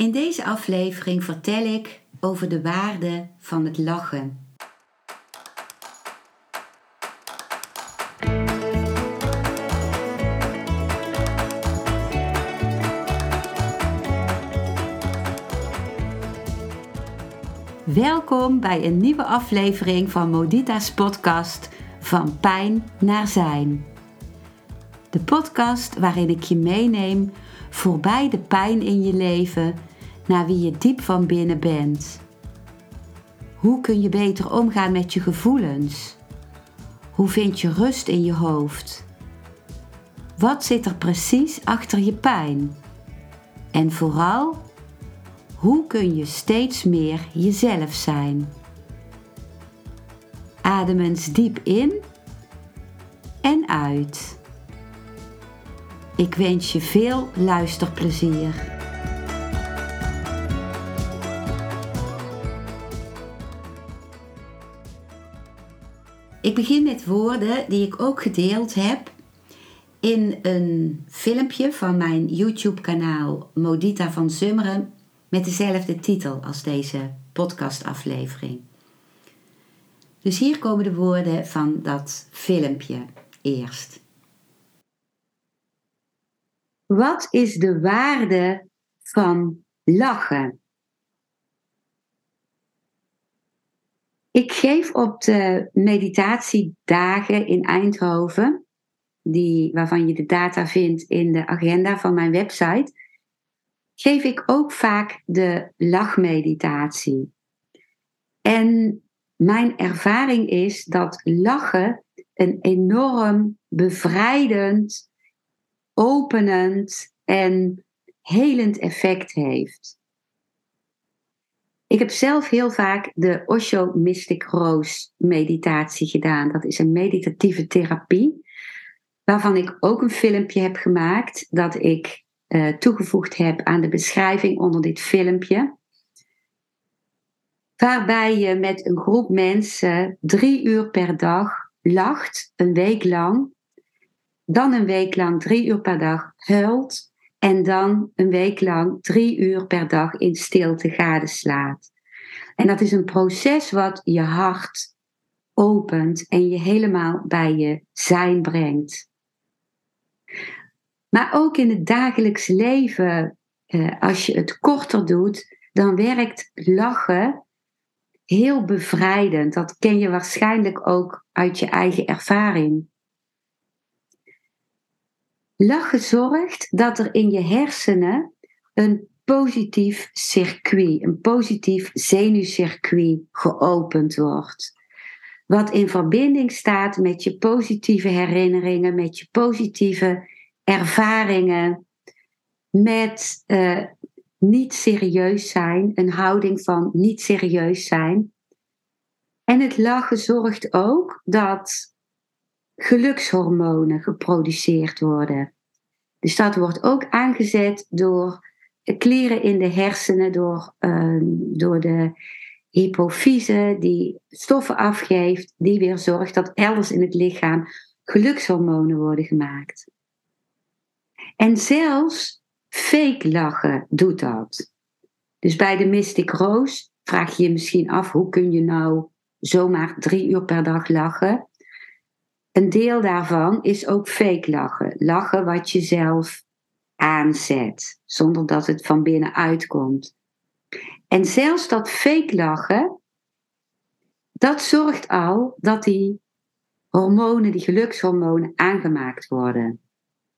In deze aflevering vertel ik over de waarde van het lachen. Welkom bij een nieuwe aflevering van Modita's podcast Van Pijn naar Zijn. De podcast waarin ik je meeneem voorbij de pijn in je leven naar wie je diep van binnen bent. Hoe kun je beter omgaan met je gevoelens? Hoe vind je rust in je hoofd? Wat zit er precies achter je pijn? En vooral, hoe kun je steeds meer jezelf zijn? Adem eens diep in en uit. Ik wens je veel luisterplezier. Ik begin met woorden die ik ook gedeeld heb in een filmpje van mijn YouTube-kanaal Modita van Zummeren met dezelfde titel als deze podcastaflevering. Dus hier komen de woorden van dat filmpje eerst. Wat is de waarde van lachen? Ik geef op de meditatiedagen in Eindhoven, die, waarvan je de data vindt in de agenda van mijn website, geef ik ook vaak de lachmeditatie. En mijn ervaring is dat lachen een enorm bevrijdend, openend en helend effect heeft. Ik heb zelf heel vaak de Osho Mystic Rose meditatie gedaan. Dat is een meditatieve therapie, waarvan ik ook een filmpje heb gemaakt dat ik uh, toegevoegd heb aan de beschrijving onder dit filmpje. Waarbij je met een groep mensen drie uur per dag lacht, een week lang. Dan een week lang drie uur per dag huilt en dan een week lang drie uur per dag in stilte gadeslaat. En dat is een proces wat je hart opent en je helemaal bij je zijn brengt. Maar ook in het dagelijks leven, eh, als je het korter doet, dan werkt lachen heel bevrijdend. Dat ken je waarschijnlijk ook uit je eigen ervaring. Lachen zorgt dat er in je hersenen een positief circuit, een positief zenuwcircuit geopend wordt. Wat in verbinding staat met je positieve herinneringen, met je positieve ervaringen, met uh, niet serieus zijn, een houding van niet serieus zijn. En het lachen zorgt ook dat gelukshormonen geproduceerd worden. Dus dat wordt ook aangezet door kleren in de hersenen, door, uh, door de hypofyse die stoffen afgeeft, die weer zorgt dat elders in het lichaam gelukshormonen worden gemaakt. En zelfs fake lachen doet dat. Dus bij de Mystic Rose vraag je je misschien af hoe kun je nou zomaar drie uur per dag lachen. Een deel daarvan is ook fake lachen. Lachen wat je zelf aanzet, zonder dat het van binnenuit komt. En zelfs dat fake lachen, dat zorgt al dat die hormonen, die gelukshormonen, aangemaakt worden.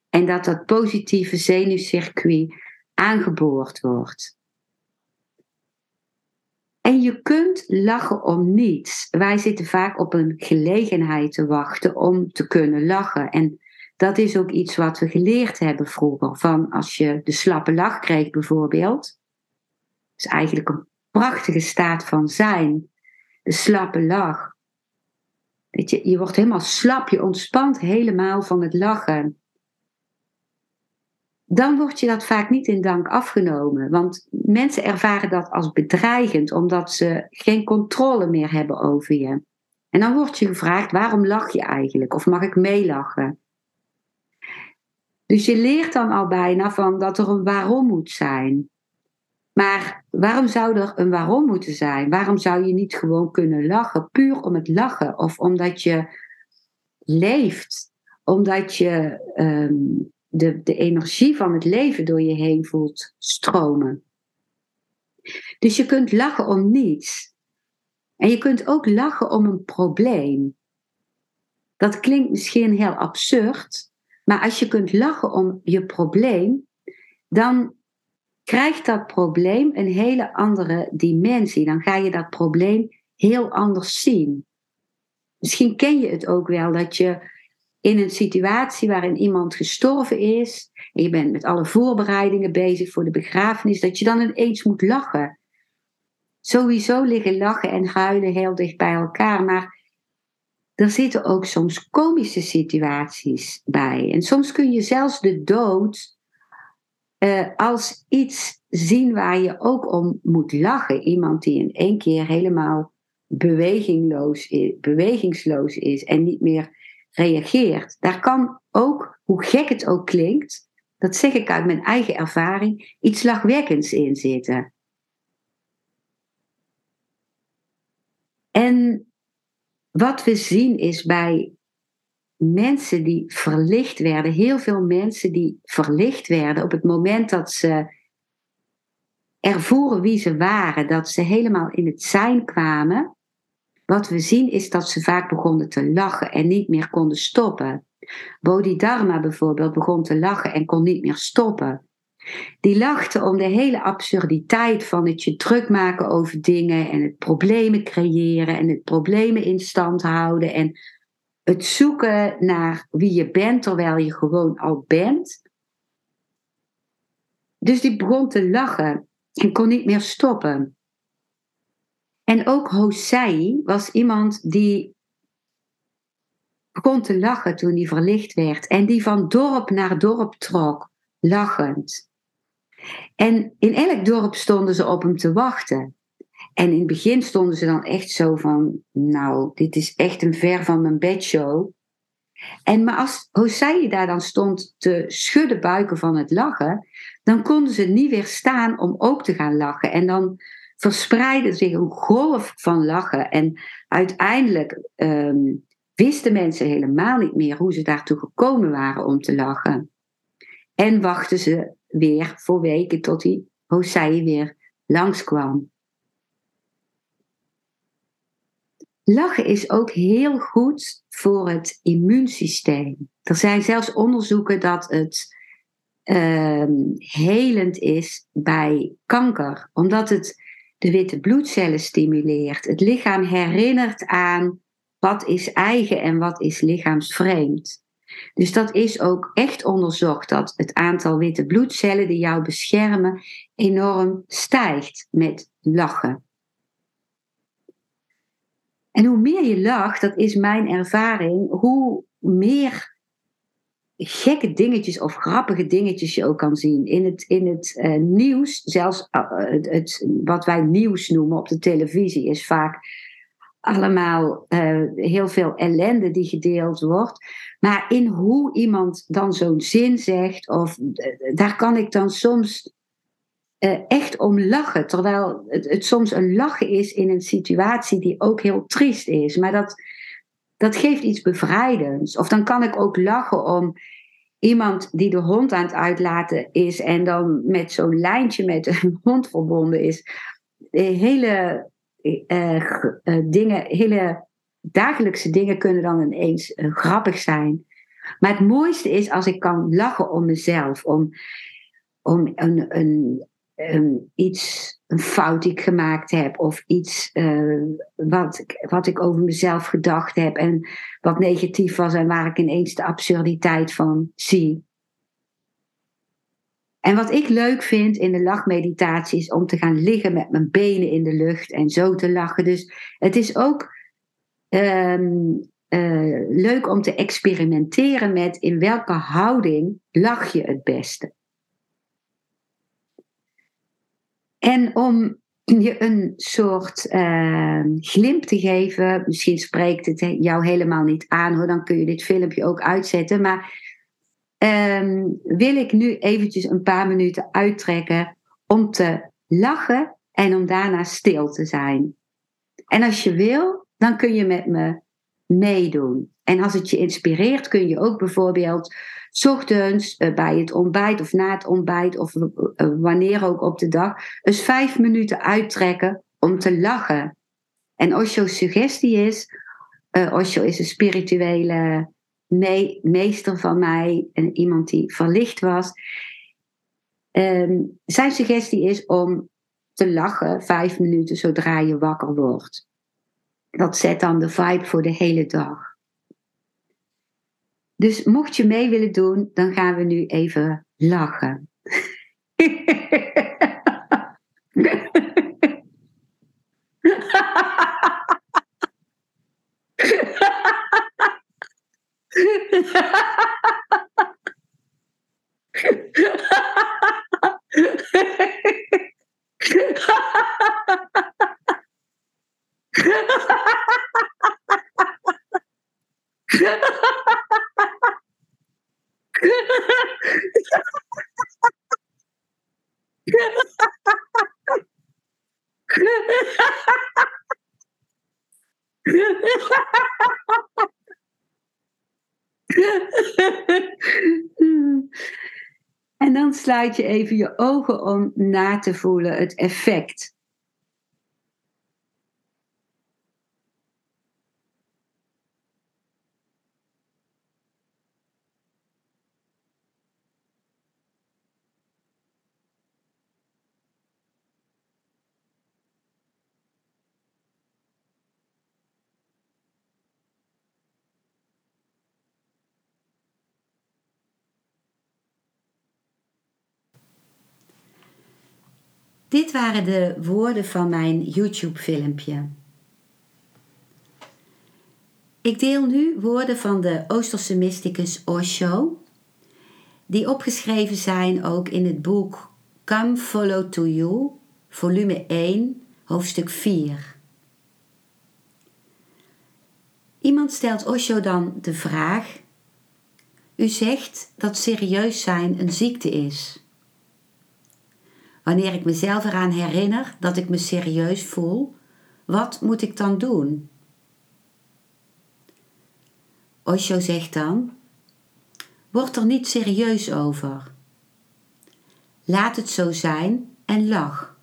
En dat dat positieve zenuwcircuit aangeboord wordt. En je kunt lachen om niets. Wij zitten vaak op een gelegenheid te wachten om te kunnen lachen. En dat is ook iets wat we geleerd hebben vroeger. Van als je de slappe lach kreeg bijvoorbeeld. Is eigenlijk een prachtige staat van zijn. De slappe lach. Weet je, je wordt helemaal slap, je ontspant helemaal van het lachen dan wordt je dat vaak niet in dank afgenomen. Want mensen ervaren dat als bedreigend, omdat ze geen controle meer hebben over je. En dan wordt je gevraagd: waarom lach je eigenlijk? Of mag ik meelachen? Dus je leert dan al bijna van dat er een waarom moet zijn. Maar waarom zou er een waarom moeten zijn? Waarom zou je niet gewoon kunnen lachen, puur om het lachen? Of omdat je leeft, omdat je ehm, de, de energie van het leven door je heen voelt stromen. Dus je kunt lachen om niets. En je kunt ook lachen om een probleem. Dat klinkt misschien heel absurd, maar als je kunt lachen om je probleem, dan krijgt dat probleem een hele andere dimensie. Dan ga je dat probleem heel anders zien. Misschien ken je het ook wel dat je in een situatie waarin iemand gestorven is en je bent met alle voorbereidingen bezig voor de begrafenis, dat je dan ineens moet lachen. Sowieso liggen lachen en huilen heel dicht bij elkaar, maar er zitten ook soms komische situaties bij. En soms kun je zelfs de dood uh, als iets zien waar je ook om moet lachen. Iemand die in één keer helemaal bewegingloos is, bewegingsloos is en niet meer reageert. Daar kan ook, hoe gek het ook klinkt, dat zeg ik uit mijn eigen ervaring, iets lachwekkends in zitten. En wat we zien is bij mensen die verlicht werden, heel veel mensen die verlicht werden op het moment dat ze ervoeren wie ze waren, dat ze helemaal in het zijn kwamen. Wat we zien is dat ze vaak begonnen te lachen en niet meer konden stoppen. Bodhidharma bijvoorbeeld begon te lachen en kon niet meer stoppen. Die lachte om de hele absurditeit van het je druk maken over dingen en het problemen creëren en het problemen in stand houden en het zoeken naar wie je bent terwijl je gewoon al bent. Dus die begon te lachen en kon niet meer stoppen. En ook Hosei was iemand die begon te lachen toen hij verlicht werd en die van dorp naar dorp trok, lachend. En in elk dorp stonden ze op hem te wachten. En in het begin stonden ze dan echt zo van, nou, dit is echt een ver van mijn bedshow. En maar als Hosei daar dan stond te schudden buiken van het lachen, dan konden ze niet weerstaan om ook te gaan lachen. En dan verspreidde zich een golf van lachen. En uiteindelijk ehm, wisten mensen helemaal niet meer hoe ze daartoe gekomen waren om te lachen. En wachten ze weer voor weken tot die Hosei weer langskwam. Lachen is ook heel goed voor het immuunsysteem. Er zijn zelfs onderzoeken dat het uh, helend is bij kanker, omdat het de witte bloedcellen stimuleert. Het lichaam herinnert aan wat is eigen en wat is lichaamsvreemd. Dus dat is ook echt onderzocht dat het aantal witte bloedcellen die jou beschermen enorm stijgt met lachen. En hoe meer je lacht, dat is mijn ervaring, hoe meer gekke dingetjes of grappige dingetjes je ook kan zien. In het, in het uh, nieuws, zelfs uh, het, wat wij nieuws noemen op de televisie, is vaak allemaal uh, heel veel ellende die gedeeld wordt. Maar in hoe iemand dan zo'n zin zegt, of daar kan ik dan soms echt om lachen. Terwijl het, het, soms een lachen is in een situatie die ook heel triest is. Maar dat, dat geeft iets bevrijdends. Of dan kan ik ook lachen om iemand die de hond aan het uitlaten is en dan met zo'n lijntje met een hond verbonden is. Hele uh, dingen, hele dagelijkse dingen kunnen dan ineens grappig zijn. Maar het mooiste is als ik kan lachen om mezelf, om, om een, een, um, iets, een fout die ik gemaakt heb, of iets uh, wat, wat ik over mezelf gedacht heb en wat negatief was en waar ik ineens de absurditeit van zie. En wat ik leuk vind in de lachmeditatie is om te gaan liggen met mijn benen in de lucht en zo te lachen. Dus het is ook um, uh, leuk om te experimenteren met in welke houding lach je het beste. En om je een soort uh, glimp te geven, misschien spreekt het jou helemaal niet aan hoor, dan kun je dit filmpje ook uitzetten. Maar um, wil ik nu eventjes een paar minuten uittrekken om te lachen en om daarna stil te zijn. En als je wil, dan kun je met me meedoen. En als het je inspireert, kun je ook bijvoorbeeld ochtends eh, bij het ontbijt of na het ontbijt of eh, wanneer ook op de dag eens vijf minuten uittrekken om te lachen. En Osho's suggestie is, uh, Osho is een spirituele meester van mij en iemand die verlicht was. Ehm, zijn suggestie is om te lachen vijf minuten zodra je wakker wordt. Dat zet dan de vibe voor de hele dag. Dus mocht je mee willen doen, dan gaan we nu even lachen. sluit je even je ogen om na te voelen het effect. Dit waren de woorden van mijn YouTube-filmpje. Ik deel nu woorden van de Oosterse mysticus Osho, die opgeschreven zijn ook in het boek Come Follow to You, volume 1, hoofdstuk 4. Iemand stelt Osho dan de vraag: U zegt dat serieus zijn een ziekte is. Wanneer ik mezelf eraan herinner dat ik me serieus voel, wat moet ik dan doen? Osho zegt dan: Word er niet serieus over. Laat het zo zijn en lach.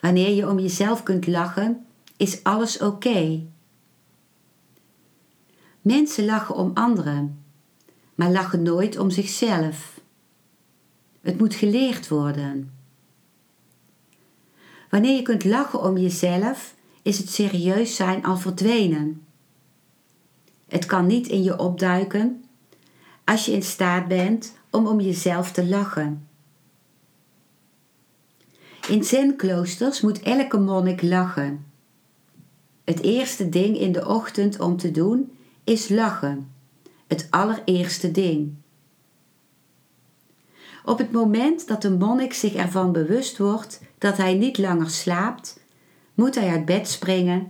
Wanneer je om jezelf kunt lachen, is alles oké. Mensen lachen om anderen, maar lachen nooit om zichzelf. Het moet geleerd worden. Wanneer je kunt lachen om jezelf, is het serieus zijn al verdwenen. Het kan niet in je opduiken als je in staat bent om om jezelf te lachen. In zen-kloosters moet elke monnik lachen. Het eerste ding in de ochtend om te doen is lachen. Het allereerste ding. Op het moment dat de monnik zich ervan bewust wordt dat hij niet langer slaapt, moet hij uit bed springen,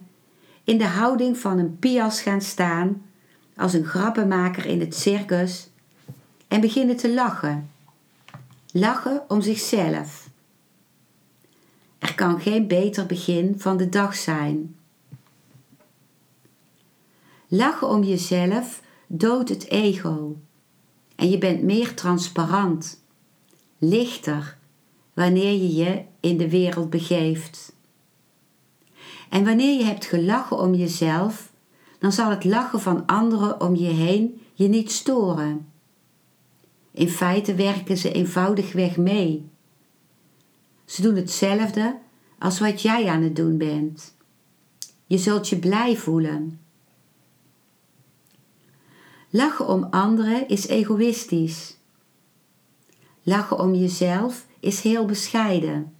in de houding van een pias gaan staan, als een grappenmaker in het circus, en beginnen te lachen. Lachen om zichzelf. Er kan geen beter begin van de dag zijn. Lachen om jezelf doodt het ego en je bent meer transparant lichter wanneer je je in de wereld begeeft. En wanneer je hebt gelachen om jezelf, dan zal het lachen van anderen om je heen je niet storen. In feite werken ze eenvoudigweg mee. Ze doen hetzelfde als wat jij aan het doen bent. Je zult je blij voelen. Lachen om anderen is egoïstisch. Lachen om jezelf is heel bescheiden.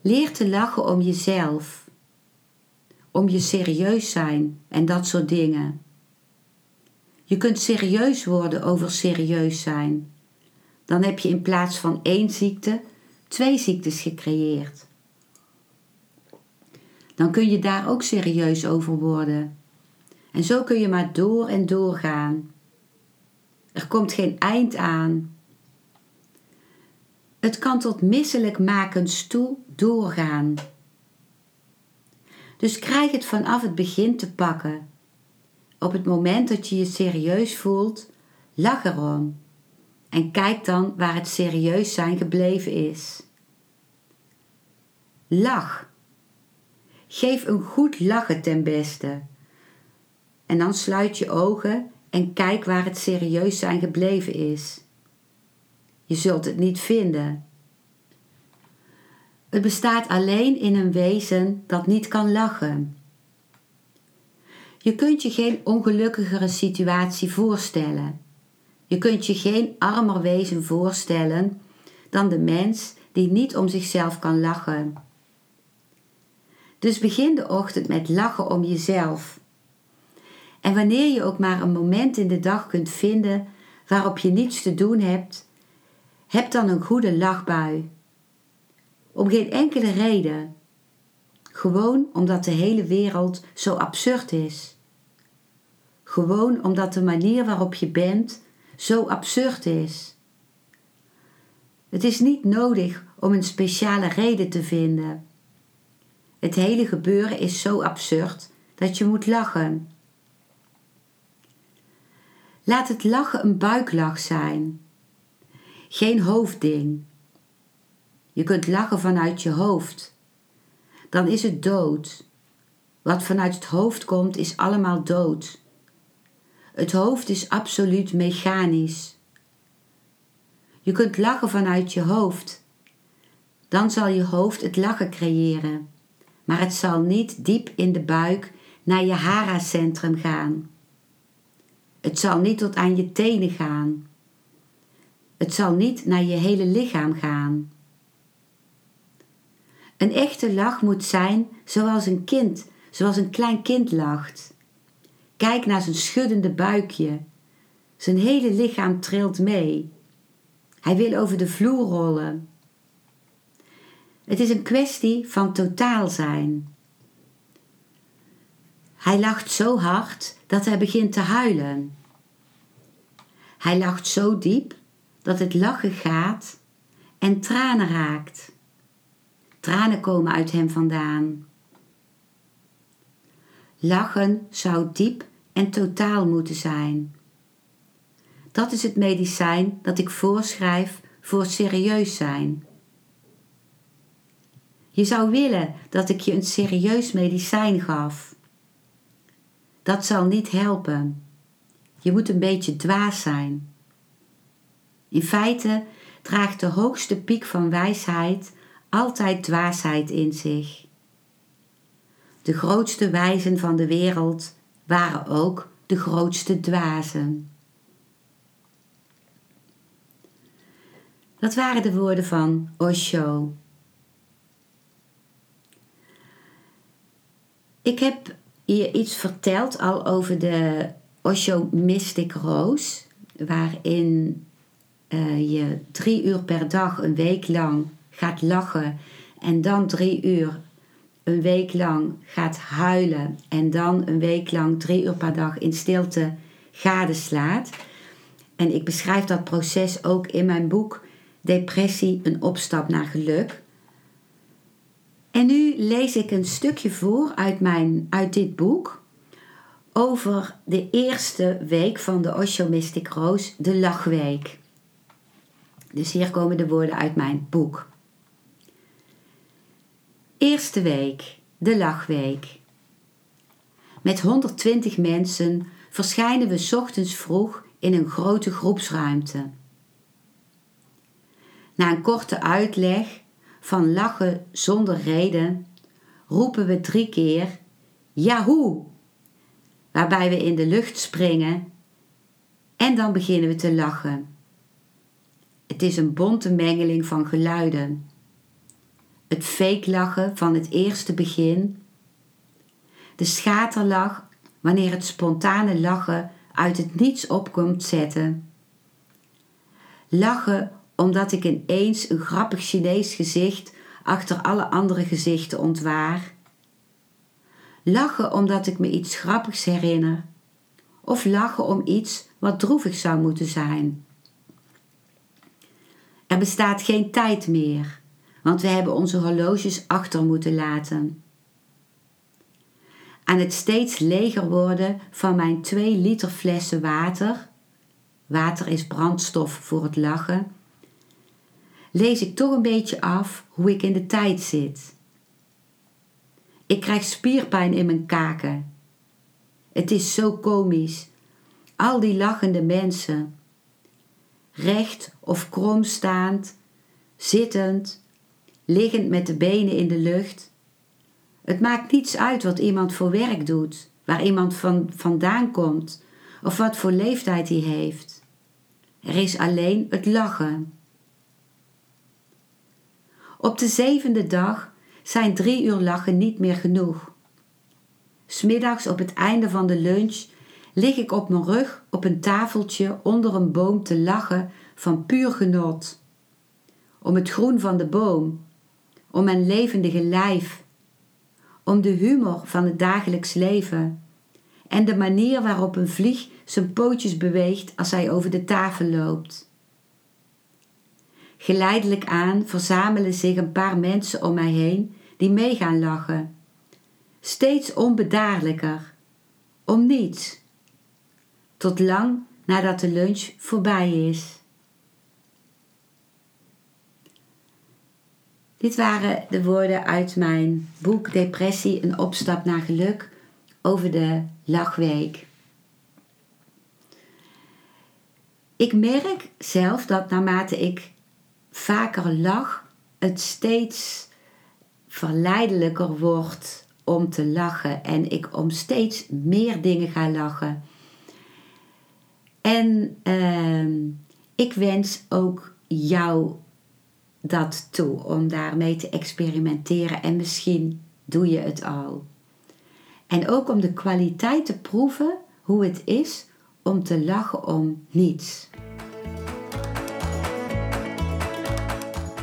Leer te lachen om jezelf, om je serieus zijn en dat soort dingen. Je kunt serieus worden over serieus zijn. Dan heb je in plaats van één ziekte twee ziektes gecreëerd. Dan kun je daar ook serieus over worden. En zo kun je maar door en door gaan. Er komt geen eind aan. Het kan tot misselijkmakens toe doorgaan. Dus krijg het vanaf het begin te pakken. Op het moment dat je je serieus voelt, lach erom. En kijk dan waar het serieus zijn gebleven is. Lach. Geef een goed lachen ten beste. En dan sluit je ogen en kijk waar het serieus zijn gebleven is. Je zult het niet vinden. Het bestaat alleen in een wezen dat niet kan lachen. Je kunt je geen ongelukkigere situatie voorstellen. Je kunt je geen armer wezen voorstellen dan de mens die niet om zichzelf kan lachen. Dus begin de ochtend met lachen om jezelf. En wanneer je ook maar een moment in de dag kunt vinden waarop je niets te doen hebt, heb dan een goede lachbui. Om geen enkele reden. Gewoon omdat de hele wereld zo absurd is. Gewoon omdat de manier waarop je bent zo absurd is. Het is niet nodig om een speciale reden te vinden. Het hele gebeuren is zo absurd dat je moet lachen. Laat het lachen een buiklach zijn, geen hoofdding. Je kunt lachen vanuit je hoofd. Dan is het dood. Wat vanuit het hoofd komt, is allemaal dood. Het hoofd is absoluut mechanisch. Je kunt lachen vanuit je hoofd. Dan zal je hoofd het lachen creëren, maar het zal niet diep in de buik naar je hara-centrum gaan. Het zal niet tot aan je tenen gaan. Het zal niet naar je hele lichaam gaan. Een echte lach moet zijn zoals een kind, zoals een klein kind lacht. Kijk naar zijn schuddende buikje. Zijn hele lichaam trilt mee. Hij wil over de vloer rollen. Het is een kwestie van totaal zijn. Hij lacht zo hard dat hij begint te huilen. Hij lacht zo diep dat het lachen gaat en tranen raakt. Tranen komen uit hem vandaan. Lachen zou diep en totaal moeten zijn. Dat is het medicijn dat ik voorschrijf voor serieus zijn. Je zou willen dat ik je een serieus medicijn gaf. Dat zal niet helpen. Je moet een beetje dwaas zijn. In feite draagt de hoogste piek van wijsheid altijd dwaasheid in zich. De grootste wijzen van de wereld waren ook de grootste dwazen. Dat waren de woorden van Osho. Ik heb je iets verteld al over de Osho Mystic Rose, waarin uh, je drie uur per dag een week lang gaat lachen en dan drie uur een week lang gaat huilen en dan een week lang drie uur per dag in stilte gadeslaat. En ik beschrijf dat proces ook in mijn boek Depressie, een opstap naar geluk. En nu lees ik een stukje voor uit, mijn, uit dit boek over de eerste week van de Osho Mystic Rose, de lachweek. Dus hier komen de woorden uit mijn boek. Eerste week, de lachweek. Met 120 mensen verschijnen we ochtends vroeg in een grote groepsruimte. Na een korte uitleg van lachen zonder reden roepen we drie keer Yahoo! Waarbij we in de lucht springen en dan beginnen we te lachen. Het is een bonte mengeling van geluiden. Het fake lachen van het eerste begin. De schaterlach wanneer het spontane lachen uit het niets opkomt zetten. Lachen omdat ik ineens een grappig Chinees gezicht achter alle andere gezichten ontwaar. Lachen omdat ik me iets grappigs herinner. Of lachen om iets wat droevig zou moeten zijn. Er bestaat geen tijd meer, want we hebben onze horloges achter moeten laten. Aan het steeds leger worden van mijn 2 liter flessen water, water is brandstof voor het lachen, lees ik toch een beetje af hoe ik in de tijd zit. Ik krijg spierpijn in mijn kaken. Het is zo komisch. Al die lachende mensen. Recht of kromstaand, zittend, liggend met de benen in de lucht. Het maakt niets uit wat iemand voor werk doet, waar iemand van, vandaan komt of wat voor leeftijd hij heeft. Er is alleen het lachen. Op de zevende dag zijn drie uur lachen niet meer genoeg. Smiddags op het einde van de lunch lig ik op mijn rug op een tafeltje onder een boom te lachen van puur genot. Om het groen van de boom, om mijn levendige lijf, om de humor van het dagelijks leven en de manier waarop een vlieg zijn pootjes beweegt als hij over de tafel loopt. Geleidelijk aan verzamelen zich een paar mensen om mij heen die mee gaan lachen. Steeds onbedaarlijker, om niets, tot lang nadat de lunch voorbij is. Dit waren de woorden uit mijn boek Depressie, een opstap naar geluk over de lachweek. Ik merk zelf dat naarmate ik vaker lach, het steeds verleidelijker wordt om te lachen en ik om steeds meer dingen ga lachen. En uh, ik wens ook jou dat toe om daarmee te experimenteren en misschien doe je het al. En ook om de kwaliteit te proeven hoe het is om te lachen om niets.